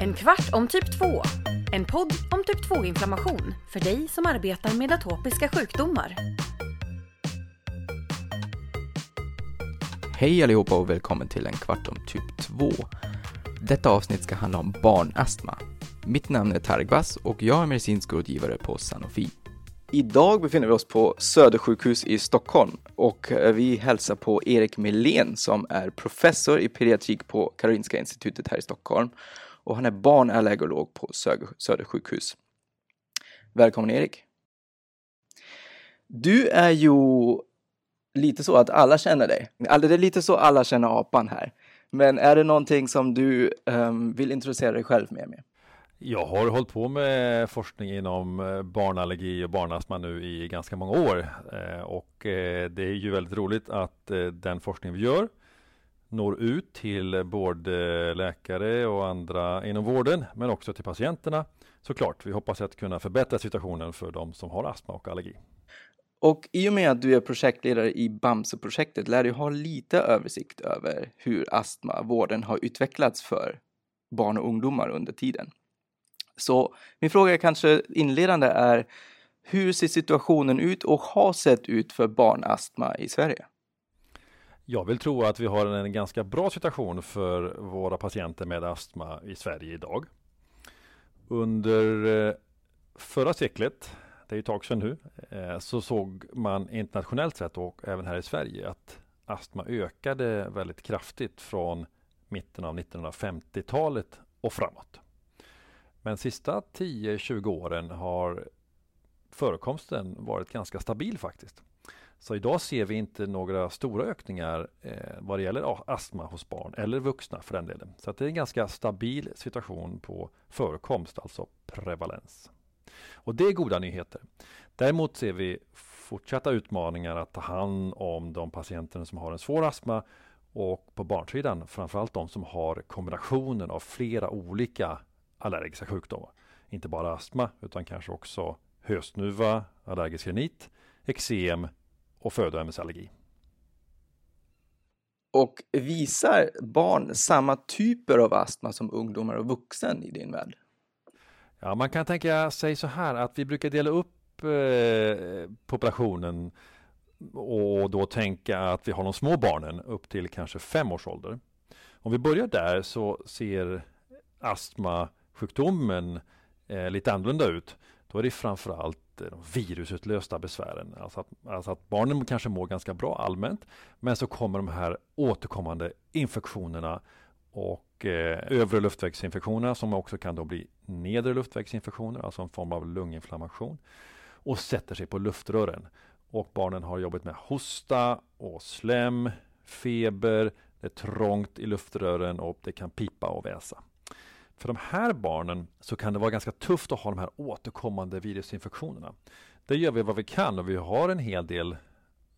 En kvart om typ 2. En podd om typ 2-inflammation för dig som arbetar med atopiska sjukdomar. Hej allihopa och välkommen till en kvart om typ 2. Detta avsnitt ska handla om barnastma. Mitt namn är Targvas och jag är medicinsk rådgivare på Sanofi. Idag befinner vi oss på Södersjukhus i Stockholm och vi hälsar på Erik Melén som är professor i pediatrik på Karolinska institutet här i Stockholm och han är barnallergolog på Södersjukhus. Välkommen Erik! Du är ju lite så att alla känner dig. Alltså det är lite så alla känner apan här. Men är det någonting som du um, vill introducera dig själv mer med? Jag har hållit på med forskning inom eh, barnallergi och barnastma nu i ganska många år eh, och eh, det är ju väldigt roligt att den forskning vi gör når ut till både läkare och andra inom vården men också till patienterna såklart. Vi hoppas att kunna förbättra situationen för de som har astma och allergi. Och i och med att du är projektledare i Bamse-projektet lär du ha lite översikt över hur astmavården har utvecklats för barn och ungdomar under tiden. Så min fråga kanske inledande är hur ser situationen ut och har sett ut för barnastma i Sverige? Jag vill tro att vi har en ganska bra situation för våra patienter med astma i Sverige idag. Under eh, förra seklet, det är ett tag sedan nu, eh, så såg man internationellt sett och även här i Sverige att astma ökade väldigt kraftigt från mitten av 1950-talet och framåt. Men sista 10-20 åren har förekomsten varit ganska stabil faktiskt. Så idag ser vi inte några stora ökningar eh, vad det gäller astma hos barn eller vuxna för den delen. Så det är en ganska stabil situation på förekomst, alltså prevalens. Och det är goda nyheter. Däremot ser vi fortsatta utmaningar att ta hand om de patienter som har en svår astma och på barnsidan framförallt de som har kombinationen av flera olika allergiska sjukdomar. Inte bara astma utan kanske också hösnuva, allergisk rinit, eksem och födoämnesallergi. Och visar barn samma typer av astma som ungdomar och vuxen i din värld? Ja, man kan tänka sig så här att vi brukar dela upp eh, populationen och då tänka att vi har de små barnen upp till kanske fem års ålder. Om vi börjar där så ser astma sjukdomen eh, lite annorlunda ut, då är det framförallt eh, de virusutlösta besvären. Alltså att, alltså att barnen kanske mår ganska bra allmänt, men så kommer de här återkommande infektionerna och eh, övre luftvägsinfektionerna som också kan då bli nedre luftvägsinfektioner, alltså en form av lunginflammation och sätter sig på luftrören. Och barnen har jobbat med hosta och slem, feber, det är trångt i luftrören och det kan pipa och väsa. För de här barnen så kan det vara ganska tufft att ha de här återkommande virusinfektionerna. Det gör vi vad vi kan och vi har en hel del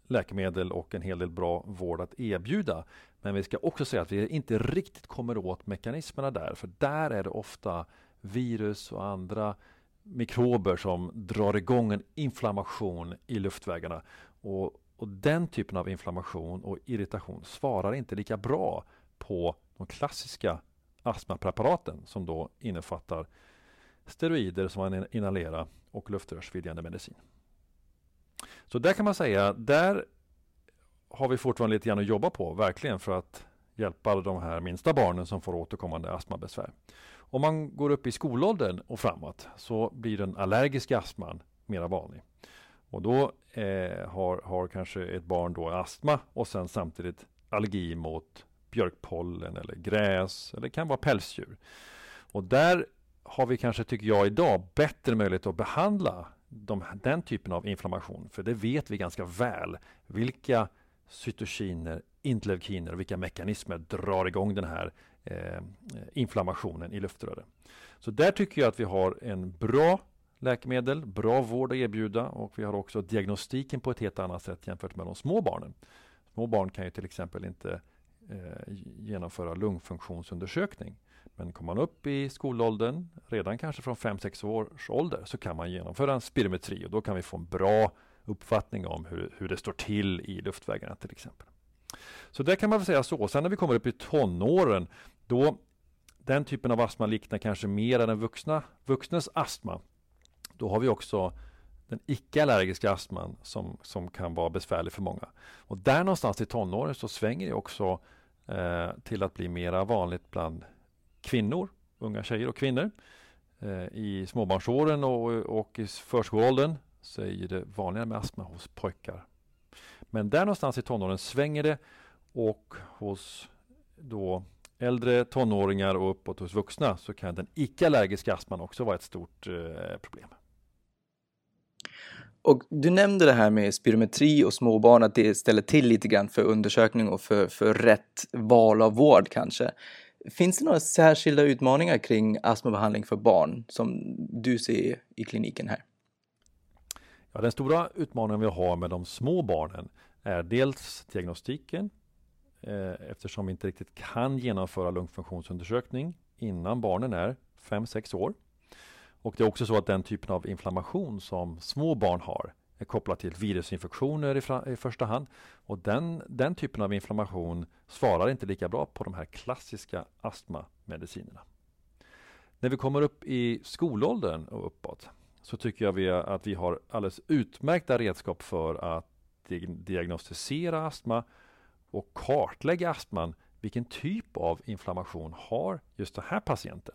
läkemedel och en hel del bra vård att erbjuda. Men vi ska också säga att vi inte riktigt kommer åt mekanismerna där, för där är det ofta virus och andra mikrober som drar igång en inflammation i luftvägarna. Och, och den typen av inflammation och irritation svarar inte lika bra på de klassiska astmapreparaten som då innefattar steroider som man inhalerar och luftrörsvidgande medicin. Så där kan man säga, där har vi fortfarande lite grann att jobba på, verkligen för att hjälpa de här minsta barnen som får återkommande astmabesvär. Om man går upp i skolåldern och framåt så blir den allergiska astman mera vanlig. Och då eh, har, har kanske ett barn då astma och sen samtidigt allergi mot björkpollen eller gräs eller det kan vara pälsdjur. Och där har vi kanske, tycker jag idag, bättre möjlighet att behandla de, den typen av inflammation. För det vet vi ganska väl. Vilka cytokiner, interleukiner och vilka mekanismer drar igång den här eh, inflammationen i luftröret. Så där tycker jag att vi har en bra läkemedel, bra vård att erbjuda och vi har också diagnostiken på ett helt annat sätt jämfört med de små barnen. Små barn kan ju till exempel inte eh, genomföra lungfunktionsundersökning. Men kommer man upp i skolåldern, redan kanske från 5-6 års ålder, så kan man genomföra en spirometri och då kan vi få en bra uppfattning om hur, hur det står till i luftvägarna till exempel. Så det kan man väl säga så. Sen när vi kommer upp i tonåren, då den typen av astma liknar kanske mer den vuxna, vuxnes astma. Då har vi också den icke-allergiska astman som, som kan vara besvärlig för många. Och där någonstans i tonåren så svänger ju också eh, till att bli mera vanligt bland kvinnor, unga tjejer och kvinnor. Eh, I småbarnsåren och, och i förskoleåldern så är det vanligare med astma hos pojkar. Men där någonstans i tonåren svänger det och hos då äldre tonåringar och uppåt hos vuxna så kan den icke-allergiska astman också vara ett stort eh, problem. Och du nämnde det här med spirometri och småbarn, att det ställer till lite grann för undersökning och för, för rätt val av vård kanske. Finns det några särskilda utmaningar kring astmabehandling för barn som du ser i kliniken här? Ja, den stora utmaningen vi har med de små barnen är dels diagnostiken eh, eftersom vi inte riktigt kan genomföra lungfunktionsundersökning innan barnen är 5-6 år. Och det är också så att den typen av inflammation som små barn har är kopplad till virusinfektioner i, i första hand. Och den, den typen av inflammation svarar inte lika bra på de här klassiska astmamedicinerna. När vi kommer upp i skolåldern och uppåt så tycker jag vi, att vi har alldeles utmärkta redskap för att diagnostisera astma och kartlägga astman. Vilken typ av inflammation har just den här patienten?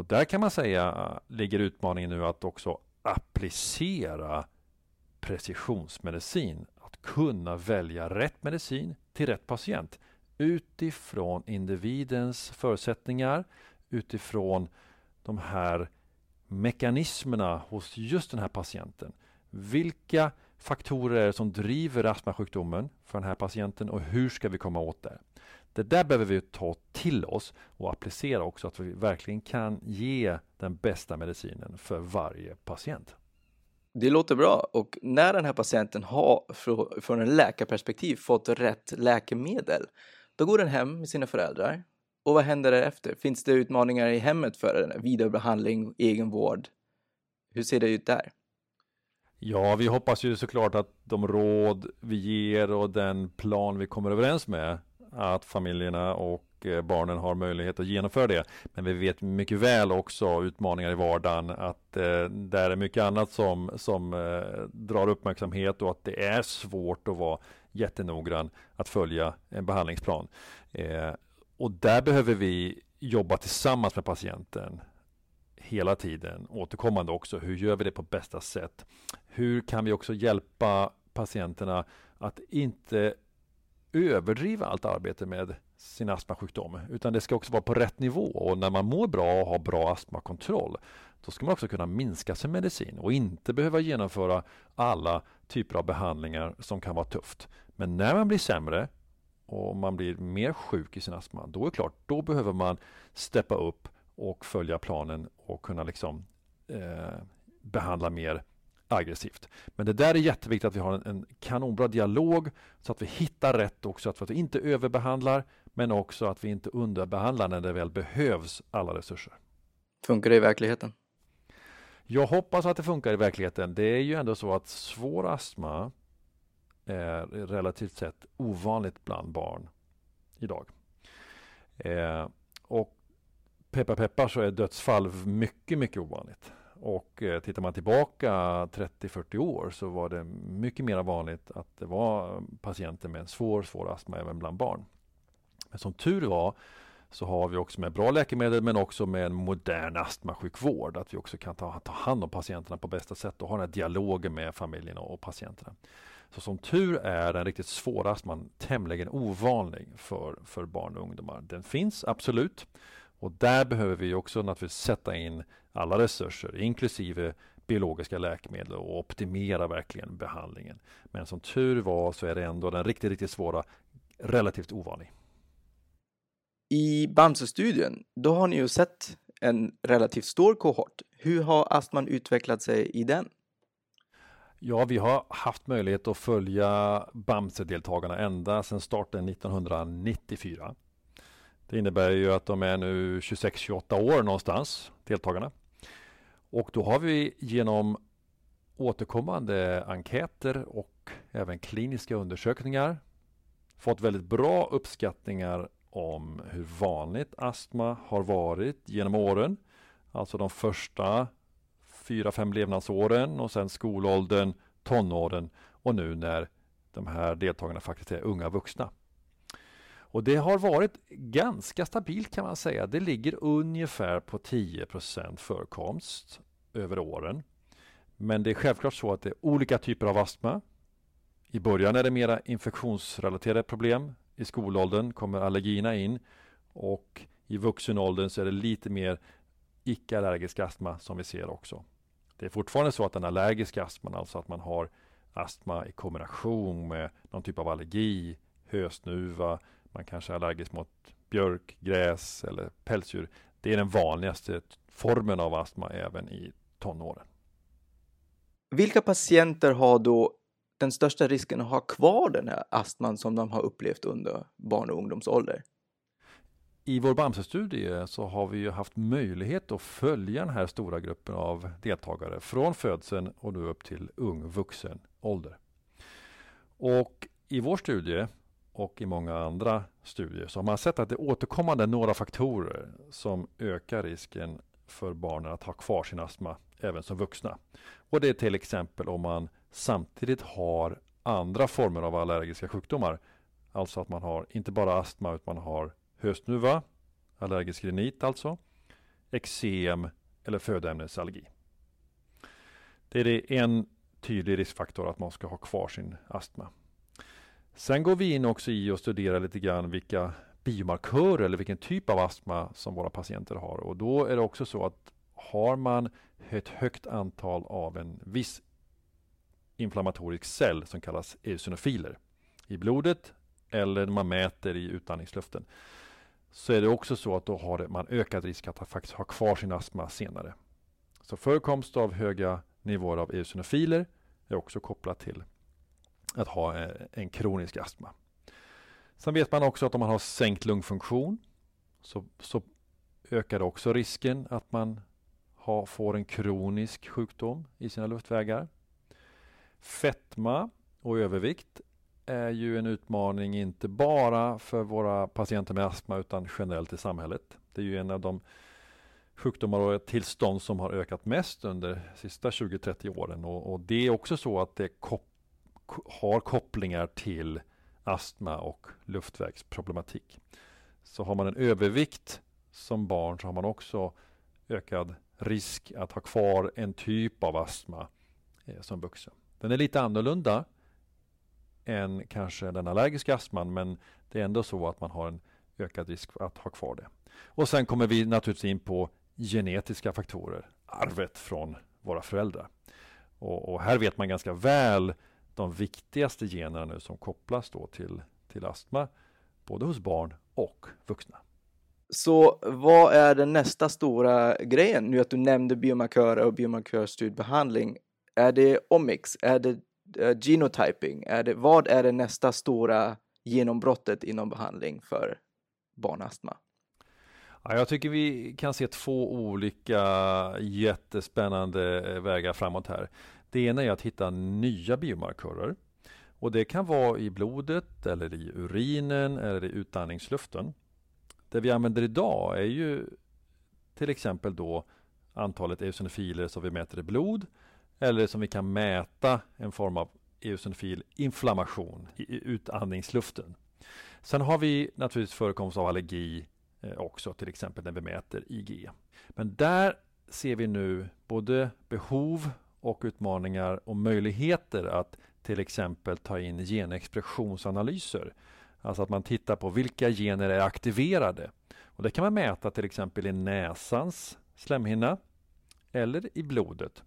Och där kan man säga ligger utmaningen nu att också applicera precisionsmedicin. Att kunna välja rätt medicin till rätt patient utifrån individens förutsättningar, utifrån de här mekanismerna hos just den här patienten. Vilka faktorer är det som driver astmasjukdomen för den här patienten och hur ska vi komma åt det? Det där behöver vi ta till oss och applicera också att vi verkligen kan ge den bästa medicinen för varje patient. Det låter bra och när den här patienten har från en läkarperspektiv fått rätt läkemedel, då går den hem med sina föräldrar. Och vad händer därefter? Finns det utmaningar i hemmet för den? Vidarebehandling, egenvård? Hur ser det ut där? Ja, vi hoppas ju såklart att de råd vi ger och den plan vi kommer överens med att familjerna och eh, barnen har möjlighet att genomföra det. Men vi vet mycket väl också utmaningar i vardagen att eh, där är mycket annat som, som eh, drar uppmärksamhet och att det är svårt att vara jättenoggrann att följa en behandlingsplan. Eh, och där behöver vi jobba tillsammans med patienten hela tiden, återkommande också. Hur gör vi det på bästa sätt? Hur kan vi också hjälpa patienterna att inte överdriva allt arbete med sin astmasjukdom, utan det ska också vara på rätt nivå. Och när man mår bra och har bra astmakontroll, då ska man också kunna minska sin medicin och inte behöva genomföra alla typer av behandlingar som kan vara tufft. Men när man blir sämre och man blir mer sjuk i sin astma, då är det klart, då behöver man steppa upp och följa planen och kunna liksom eh, behandla mer aggressivt. Men det där är jätteviktigt att vi har en, en kanonbra dialog så att vi hittar rätt också, att vi inte överbehandlar men också att vi inte underbehandlar när det väl behövs alla resurser. Funkar det i verkligheten? Jag hoppas att det funkar i verkligheten. Det är ju ändå så att svår astma är relativt sett ovanligt bland barn idag. Eh, och peppar peppar så är dödsfall mycket, mycket ovanligt. Och eh, tittar man tillbaka 30-40 år så var det mycket mer vanligt att det var patienter med en svår, svår astma även bland barn. Men som tur var så har vi också med bra läkemedel men också med en modern astmasjukvård. Att vi också kan ta, ta hand om patienterna på bästa sätt och ha den här dialogen med familjerna och patienterna. Så som tur är den riktigt svåra astman tämligen ovanlig för, för barn och ungdomar. Den finns absolut och där behöver vi också naturligtvis sätta in alla resurser, inklusive biologiska läkemedel och optimera verkligen behandlingen. Men som tur var så är det ändå den riktigt, riktigt svåra relativt ovanlig. I Bamse-studien, då har ni ju sett en relativt stor kohort. Hur har astman utvecklat sig i den? Ja, vi har haft möjlighet att följa Bamse-deltagarna ända sedan starten 1994. Det innebär ju att de är nu 26-28 år någonstans, deltagarna. Och då har vi genom återkommande enkäter och även kliniska undersökningar fått väldigt bra uppskattningar om hur vanligt astma har varit genom åren. Alltså de första fyra, fem levnadsåren och sen skolåldern, tonåren och nu när de här deltagarna faktiskt är unga vuxna. Och det har varit ganska stabilt kan man säga. Det ligger ungefär på 10% förekomst över åren. Men det är självklart så att det är olika typer av astma. I början är det mera infektionsrelaterade problem. I skolåldern kommer allergierna in och i vuxenåldern så är det lite mer icke-allergisk astma som vi ser också. Det är fortfarande så att den allergiska astman, alltså att man har astma i kombination med någon typ av allergi, hösnuva, man kanske är allergisk mot björk, gräs eller pälsdjur. Det är den vanligaste formen av astma även i tonåren. Vilka patienter har då den största risken att ha kvar den här astman som de har upplevt under barn och ungdomsålder? I vår Bamse-studie så har vi haft möjlighet att följa den här stora gruppen av deltagare från födseln och nu upp till ung vuxen ålder. Och i vår studie och i många andra studier så har man sett att det är återkommande några faktorer som ökar risken för barnen att ha kvar sin astma även som vuxna. Och det är till exempel om man samtidigt har andra former av allergiska sjukdomar. Alltså att man har inte bara astma utan man har höstnuva, allergisk rinit alltså, eksem eller födoämnesallergi. Det är en tydlig riskfaktor att man ska ha kvar sin astma. Sen går vi in också i och studerar lite grann vilka biomarkörer eller vilken typ av astma som våra patienter har. Och då är det också så att har man ett högt antal av en viss inflammatorisk cell som kallas eosinofiler i blodet eller när man mäter i utandningsluften så är det också så att då har man ökad risk att faktiskt ha kvar sin astma senare. Så förekomst av höga nivåer av eosinofiler är också kopplat till att ha eh, en kronisk astma. Sen vet man också att om man har sänkt lungfunktion så, så ökar också risken att man ha, får en kronisk sjukdom i sina luftvägar. Fetma och övervikt är ju en utmaning inte bara för våra patienter med astma utan generellt i samhället. Det är ju en av de sjukdomar och tillstånd som har ökat mest under de sista 20-30 åren och, och, det är också så att det kop har kopplingar till astma och luftvägsproblematik. Så har man en övervikt som barn så har man också ökad risk att ha kvar en typ av astma eh, som vuxen. Den är lite annorlunda än kanske den allergiska astman men det är ändå så att man har en ökad risk att ha kvar det. Och sen kommer vi naturligtvis in på genetiska faktorer, arvet från våra föräldrar. Och, och här vet man ganska väl de viktigaste generna nu som kopplas då till, till astma, både hos barn och vuxna. Så vad är den nästa stora grejen? Nu att du nämnde biomarkörer och biomarkörstyrd behandling. Är det omics? Är det uh, genotyping? Är det, vad är det nästa stora genombrottet inom behandling för barnastma? Ja, jag tycker vi kan se två olika jättespännande vägar framåt här. Det ena är att hitta nya biomarkörer. Och det kan vara i blodet eller i urinen eller i utandningsluften. Det vi använder idag är ju till exempel då antalet eosinofiler som vi mäter i blod eller som vi kan mäta en form av eosinofil inflammation i utandningsluften. Sen har vi naturligtvis förekomst av allergi eh, också, till exempel när vi mäter IgE. Men där ser vi nu både behov och utmaningar och möjligheter att till exempel ta in genexpressionsanalyser Alltså att man tittar på vilka gener är aktiverade. Och det kan man mäta till exempel i näsans slemhinna eller i blodet.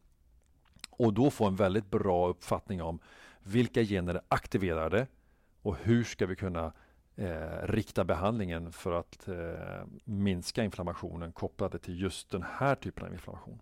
Och då få en väldigt bra uppfattning om vilka gener är aktiverade och hur ska vi kunna eh, rikta behandlingen för att eh, minska inflammationen kopplade till just den här typen av inflammation.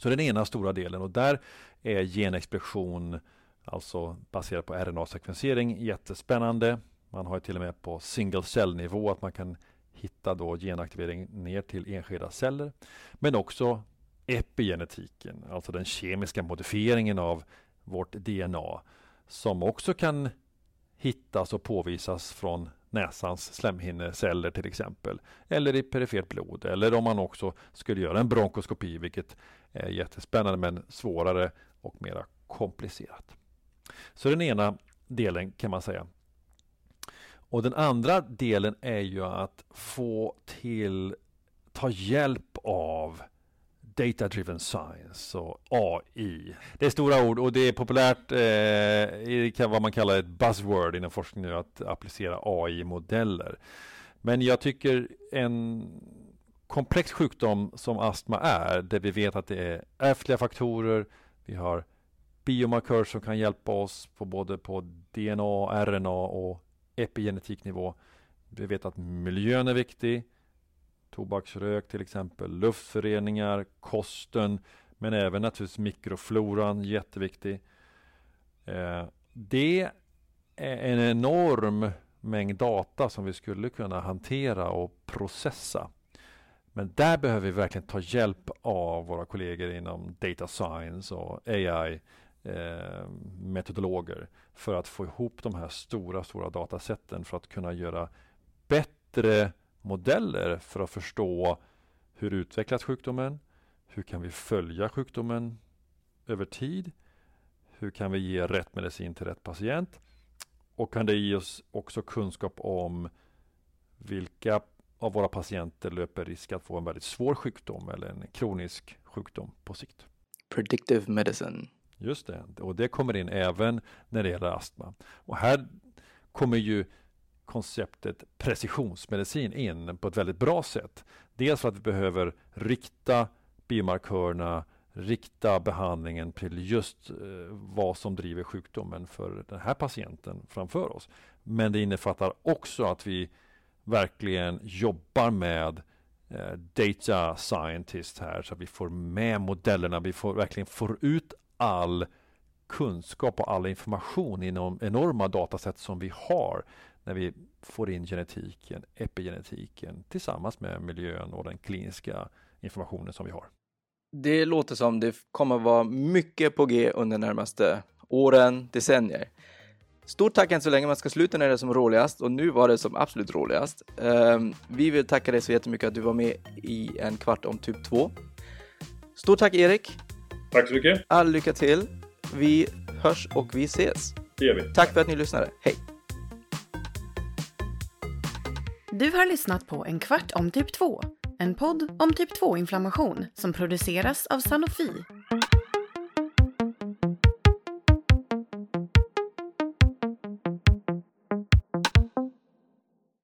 Så den ena stora delen och där är genexpression, alltså baserat på RNA-sekvensering, jättespännande. Man har till och med på single cell-nivå att man kan hitta då genaktivering ner till enskilda celler. Men också epigenetiken, alltså den kemiska modifieringen av vårt DNA som också kan hittas och påvisas från näsans slemhinneceller till exempel. Eller i perifert blod. Eller om man också skulle göra en bronkoskopi, vilket Eh, jättespännande men svårare och mera komplicerat. Så den ena delen kan man säga. Och den andra delen är ju att få till, ta hjälp av Data Driven Science och AI. Det är stora ord och det är populärt, eh, vad man kallar ett buzzword inom forskning nu, att applicera AI-modeller. Men jag tycker en komplex sjukdom som astma är, där vi vet att det är ärftliga faktorer, vi har biomarkörer som kan hjälpa oss på både på DNA, RNA och epigenetiknivå. Vi vet att miljön är viktig. Tobaksrök till exempel, luftföreningar, kosten, men även naturligtvis mikrofloran, jätteviktig. Eh, det är en enorm mängd data som vi skulle kunna hantera och processa. Men där behöver vi verkligen ta hjälp av våra kollegor inom data science och AI eh, metodologer för att få ihop de här stora, stora datasätten för att kunna göra bättre modeller för att förstå hur utvecklas sjukdomen? Hur kan vi följa sjukdomen över tid? Hur kan vi ge rätt medicin till rätt patient? Och kan det ge oss också kunskap om vilka av våra patienter löper risk att få en väldigt svår sjukdom eller en kronisk sjukdom på sikt. Predictive medicine. Just det, och det kommer in även när det gäller astma. Och här kommer ju konceptet precisionsmedicin in på ett väldigt bra sätt. Dels för att vi behöver rikta biomarkörerna, rikta behandlingen till just eh, vad som driver sjukdomen för den här patienten framför oss. Men det innefattar också att vi verkligen jobbar med eh, data scientist här så att vi får med modellerna, vi får verkligen får ut all kunskap och all information inom enorma datasätt som vi har när vi får in genetiken, epigenetiken tillsammans med miljön och den kliniska informationen som vi har. Det låter som det kommer vara mycket på G under närmaste åren, decennier. Stort tack än så länge, man ska sluta när det är som roligast och nu var det som absolut roligast. Um, vi vill tacka dig så jättemycket att du var med i en kvart om typ 2. Stort tack Erik! Tack så mycket! All lycka till! Vi hörs och vi ses! Det gör vi. Tack för att ni lyssnade, hej! Du har lyssnat på En kvart om typ 2, en podd om typ 2-inflammation som produceras av Sanofi